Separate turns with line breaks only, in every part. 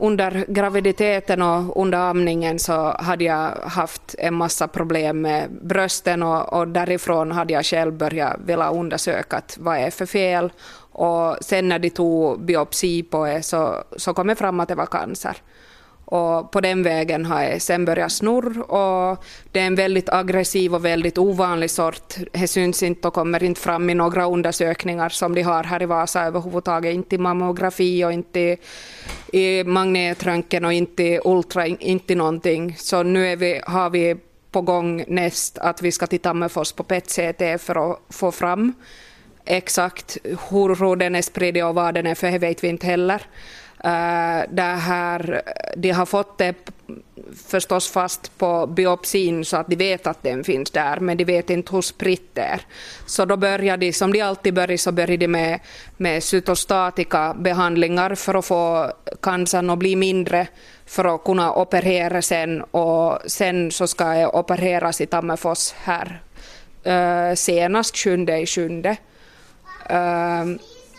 under graviditeten och under amningen så hade jag haft en massa problem med brösten och, och därifrån hade jag själv börjat vilja undersöka vad är för fel. Och sen när de tog biopsi på det så, så kom det fram att det var cancer. Och på den vägen har jag sen börjat snurr och det är en väldigt aggressiv och väldigt ovanlig sort. Det syns inte och kommer inte fram i några undersökningar som de har här i Vasa överhuvudtaget. Inte i mammografi och inte i magnetröntgen och inte i ultra, inte någonting. Så nu är vi, har vi på gång näst att vi ska till Tammerfors på PET-CT för att få fram exakt hur den är spridd och vad den är för det vet vi inte heller. Eh, där här, de har fått det förstås fast på biopsin så att de vet att den finns där men de vet inte hur spritt det är. Så då börjar de, som de alltid börjar, så börjar de med, med cytostatika behandlingar för att få cancern att bli mindre för att kunna operera sen och sen så ska jag opereras eh, i Tammerfors här senast 7 i 7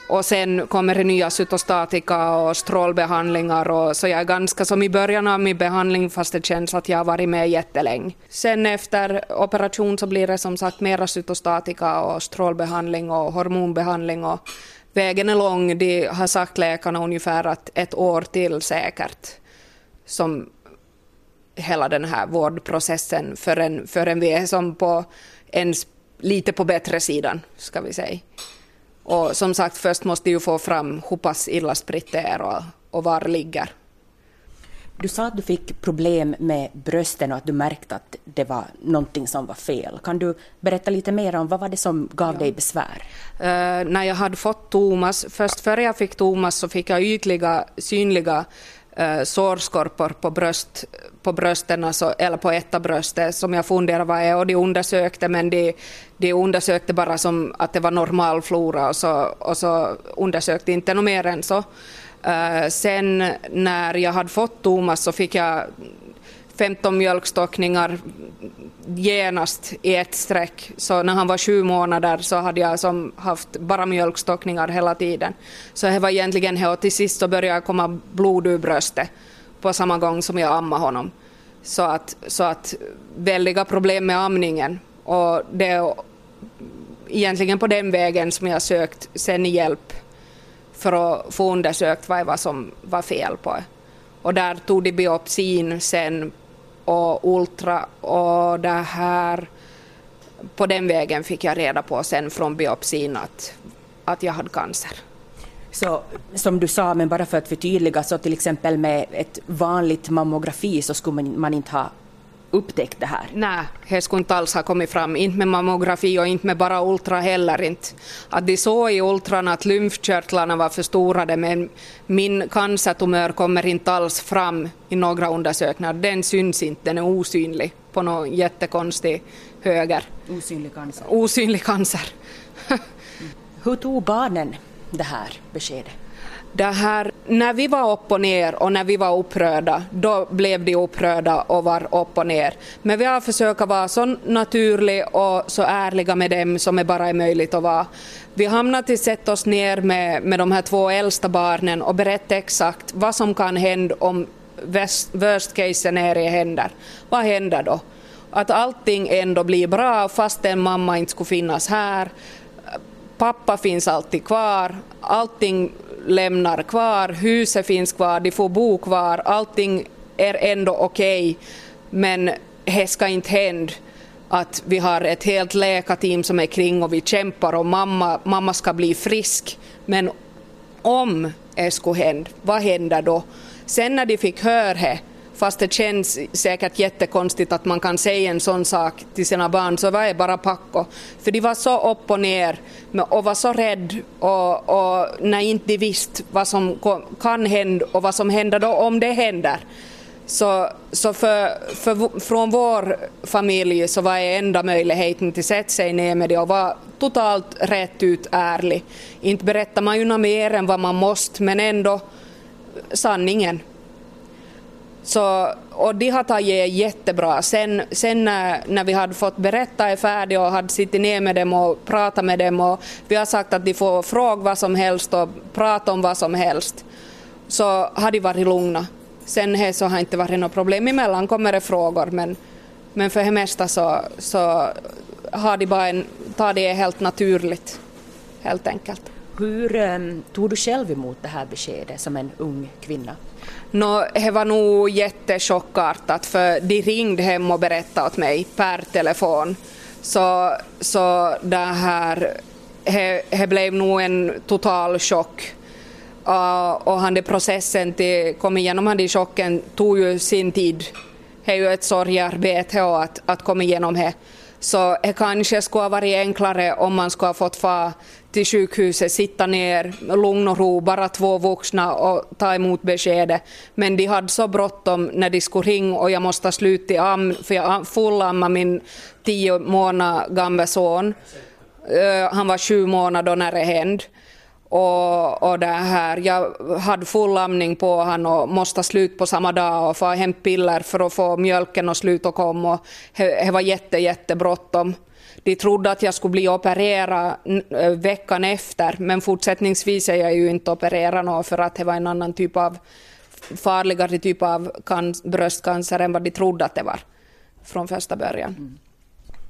och sen kommer det nya cytostatika och strålbehandlingar och så jag är ganska som i början av min behandling fast det känns att jag har varit med jättelänge. Sen efter operation så blir det som sagt mera cytostatika och strålbehandling och hormonbehandling och vägen är lång. De har sagt läkarna ungefär att ett år till säkert som hela den här vårdprocessen förrän, förrän vi är som på ens lite på bättre sidan, ska vi säga. Och som sagt, först måste ju få fram hur pass illa spritt det är och, och var ligger.
Du sa att du fick problem med brösten och att du märkte att det var någonting som var fel. Kan du berätta lite mer om vad var det som gav ja. dig besvär?
Uh, när jag hade fått Thomas, först före jag fick Thomas så fick jag ytliga, synliga Eh, sårskorpor på, bröst, på brösten, alltså, eller på ett av bröstet som jag funderade vad är och de undersökte men de, de undersökte bara som att det var normal flora och så, och så undersökte inte något mer än så. Eh, sen när jag hade fått Thomas så fick jag 15 mjölkstockningar genast i ett streck. Så när han var sju månader så hade jag som haft bara mjölkstockningar hela tiden. Så det var egentligen det och till sist så började jag komma blod ur bröstet på samma gång som jag ammade honom. Så att, så att väldiga problem med amningen och det är egentligen på den vägen som jag sökt sen hjälp för att få undersökt vad det var som var fel på Och där tog de biopsin sen och ultra och det här på den vägen fick jag reda på sen från biopsin att, att jag hade cancer.
Så som du sa, men bara för att förtydliga, så till exempel med ett vanligt mammografi så skulle man, man inte ha upptäckt det här?
Nej, det skulle inte alls ha kommit fram. Inte med mammografi och inte med bara ultra heller. Inte. Att de såg i ultran att lymfkörtlarna var förstorade men min cancertumör kommer inte alls fram i några undersökningar. Den syns inte, den är osynlig på någon jättekonstig höger.
Osynlig cancer?
Osynlig cancer.
Hur tog barnen det här beskedet?
Det här, när vi var upp och ner och när vi var upprörda, då blev de upprörda och var upp och ner. Men vi har försökt vara så naturliga och så ärliga med dem som det bara är möjligt att vara. Vi hamnade till sätta oss ner med, med de här två äldsta barnen och berätta exakt vad som kan hända om worst case scenario händer. Vad händer då? Att allting ändå blir bra fastän mamma inte skulle finnas här pappa finns alltid kvar, allting lämnar kvar, huset finns kvar, de får bo kvar, allting är ändå okej, okay, men det ska inte hända att vi har ett helt läkarteam som är kring och vi kämpar och mamma, mamma ska bli frisk. Men om det skulle hända, vad händer då? Sen när de fick höra det Fast det känns säkert jättekonstigt att man kan säga en sån sak till sina barn så var det bara Packo. För de var så upp och ner och var så rädd och, och när inte de visste vad som kan hända och vad som händer då om det händer. Så, så för, för, från vår familj så var det enda möjligheten till att sätta sig ner med det och vara totalt rätt ut ärlig. Inte berättar man ju något mer än vad man måste men ändå sanningen. Så, och de har tagit jättebra. Sen, sen när, när vi hade fått berätta är färdigt och hade suttit ner med dem och pratat med dem och vi har sagt att de får fråga vad som helst och prata om vad som helst så har de varit lugna. Sen här så har inte varit något problem. Emellan kommer det frågor men, men för det mesta så, så har de bara en, tar det helt naturligt helt enkelt.
Hur um, tog du själv emot det här beskedet som en ung kvinna?
No, det var nog jättechockartat för de ringde hem och berättade åt mig per telefon. Så, så det här, det blev nog en total chock. Uh, och han processen till kom igenom han chocken tog ju sin tid. Det är ju ett sorgearbete att, att komma igenom det. Så det kanske skulle ha varit enklare om man skulle ha fått få till sjukhuset, sitta ner, lugn och ro, bara två vuxna och ta emot beskedet. Men de hade så bråttom när de skulle ringa och jag måste sluta am, för jag fullammade min tio månader gamla son. Eh, han var sju månader när det hände. Och, och det här, jag hade full amning på honom och måste sluta på samma dag och få hem piller för att få mjölken och slut och komma. Det var jätte, jättebråttom. De trodde att jag skulle bli opererad veckan efter, men fortsättningsvis är jag ju inte opererad för att det var en annan typ av farligare typ av bröstcancer än vad de trodde att det var från första början. Mm.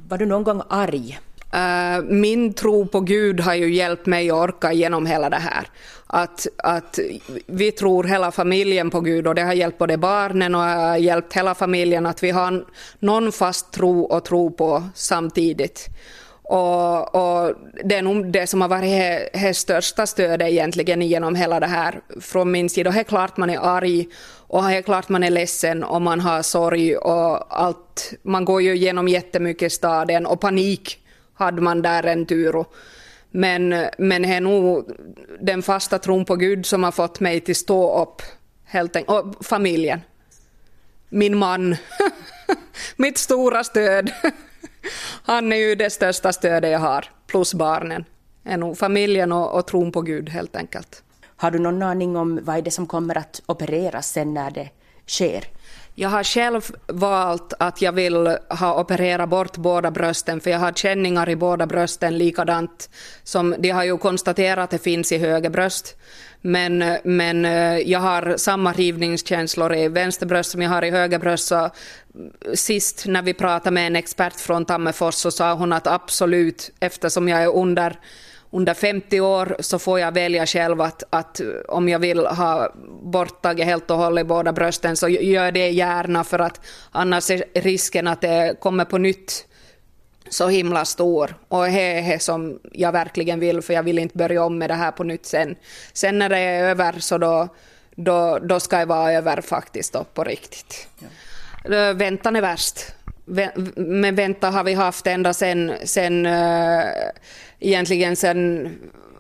Var du någon gång arg
Eh, min tro på Gud har ju hjälpt mig att orka genom hela det här. Att, att vi tror hela familjen på Gud och det har hjälpt både barnen och har hjälpt hela familjen att vi har någon fast tro och tro på samtidigt. Och, och, det är nog det som har varit det största stödet egentligen genom hela det här från min sida. Och det är klart man är arg och det är klart man är ledsen och man har sorg och allt. Man går ju igenom jättemycket staden och panik hade man där en tur. Men, men det är nog den fasta tron på Gud som har fått mig till stå upp. Helt enkelt. Och familjen. Min man. Mitt stora stöd. Han är ju det största stödet jag har. Plus barnen. är nog familjen och, och tron på Gud helt enkelt.
Har du någon aning om vad är det som kommer att opereras sen när det sker?
Jag har själv valt att jag vill ha opererat bort båda brösten för jag har känningar i båda brösten likadant som de har ju konstaterat att det finns i höger bröst. Men, men eh, jag har samma rivningskänslor i vänster bröst som jag har i höger bröst. Så mm, sist när vi pratade med en expert från Tammerfors så sa hon att absolut, eftersom jag är under under 50 år så får jag välja själv att, att om jag vill ha borttaget helt och hållet båda brösten så gör det gärna för att annars är risken att det kommer på nytt så himla stor. Och det är som jag verkligen vill för jag vill inte börja om med det här på nytt sen. Sen när det är över så då, då, då ska det vara över faktiskt då, på riktigt. Ja. Väntan är värst. Men väntan har vi haft ända sen, sen äh, egentligen sen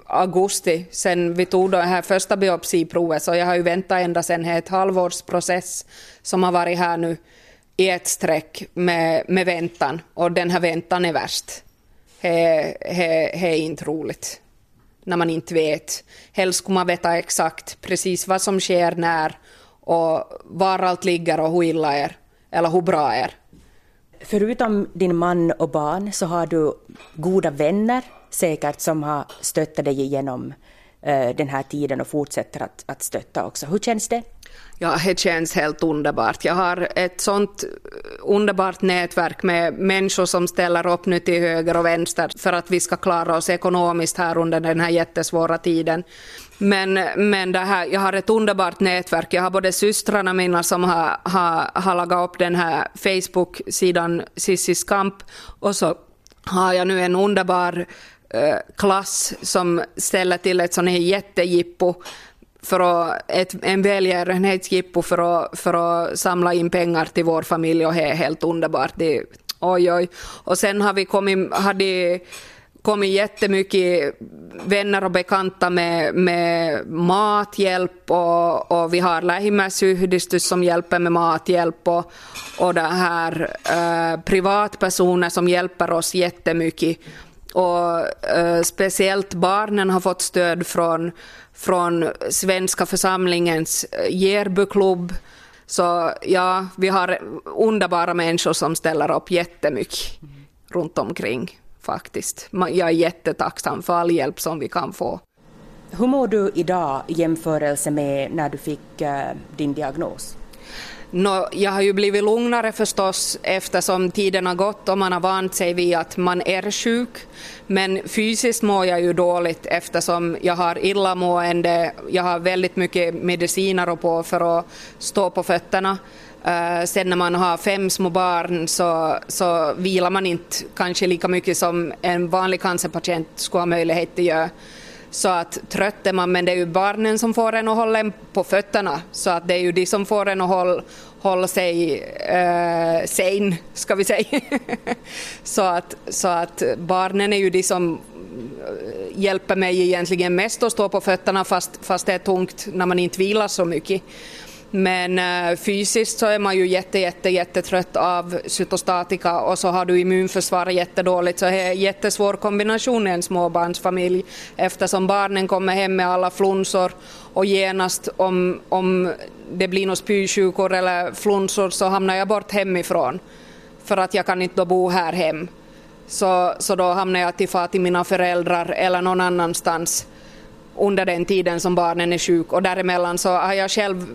augusti, sen vi tog det här första biopsiprovet, så jag har ju väntat ända sen ett halvårsprocess som har varit här nu i ett streck med, med väntan och den här väntan är värst. Det är inte roligt när man inte vet. Helst skulle man veta exakt precis vad som sker när och var allt ligger och hur illa är, eller hur bra är.
Förutom din man och barn så har du goda vänner säkert som har stöttat dig genom Eh, den här tiden och fortsätter att, att stötta också. Hur känns det?
Ja, det känns helt underbart. Jag har ett sånt underbart nätverk med människor som ställer upp nu till höger och vänster för att vi ska klara oss ekonomiskt här under den här jättesvåra tiden. Men, men det här, jag har ett underbart nätverk. Jag har både systrarna mina som har, har, har lagat upp den här Facebook-sidan Sissis kamp och så har jag nu en underbar Eh, klass som ställer till ett sånt här jättejippo för att, ett, en välgörenhetsjippo för att, för att samla in pengar till vår familj och det är helt underbart. Det, oj, oj. Och sen har vi kommit, hade kommit jättemycket vänner och bekanta med, med mathjälp och, och vi har lähimmäisyhdistys som hjälper med mathjälp och, och det här eh, privatpersoner som hjälper oss jättemycket. Och eh, speciellt barnen har fått stöd från, från Svenska församlingens eh, Järbyklubb. Så ja, vi har underbara människor som ställer upp jättemycket mm. runt omkring faktiskt. Jag är jättetacksam för all hjälp som vi kan få.
Hur mår du idag i jämförelse med när du fick eh, din diagnos?
No, jag har ju blivit lugnare förstås eftersom tiden har gått och man har vant sig vid att man är sjuk. Men fysiskt mår jag ju dåligt eftersom jag har illamående, jag har väldigt mycket mediciner på för att stå på fötterna. Uh, sen när man har fem små barn så, så vilar man inte kanske lika mycket som en vanlig cancerpatient skulle ha möjlighet att göra. Så att trött är man, men det är ju barnen som får en att hålla en på fötterna, så att det är ju de som får en att hålla, hålla sig äh, sane, ska vi säga. så, att, så att barnen är ju de som eh, hjälper mig egentligen mest att stå på fötterna fast, fast det är tungt när man inte vilar så mycket. Men eh, fysiskt så är man ju jätte, jätte, jättetrött av cytostatika och så har du immunförsvaret jättedåligt så det är en jättesvår kombination i en småbarnsfamilj eftersom barnen kommer hem med alla flunsor och genast om, om det blir några spysjukor eller flunsor så hamnar jag bort hemifrån för att jag kan inte då bo här hem. Så, så då hamnar jag till far till mina föräldrar eller någon annanstans under den tiden som barnen är sjuk och däremellan så har jag själv,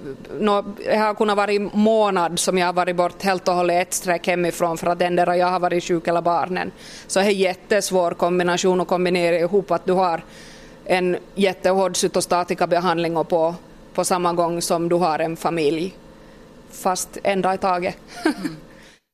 no, jag har kunnat vara i månad som jag har varit bort helt och hållet ett streck hemifrån för att endera jag har varit sjuk eller barnen. Så det är en jättesvår kombination att kombinera ihop att du har en jättehård cytostatikabehandling och på, på samma gång som du har en familj. Fast en dag i taget. Mm.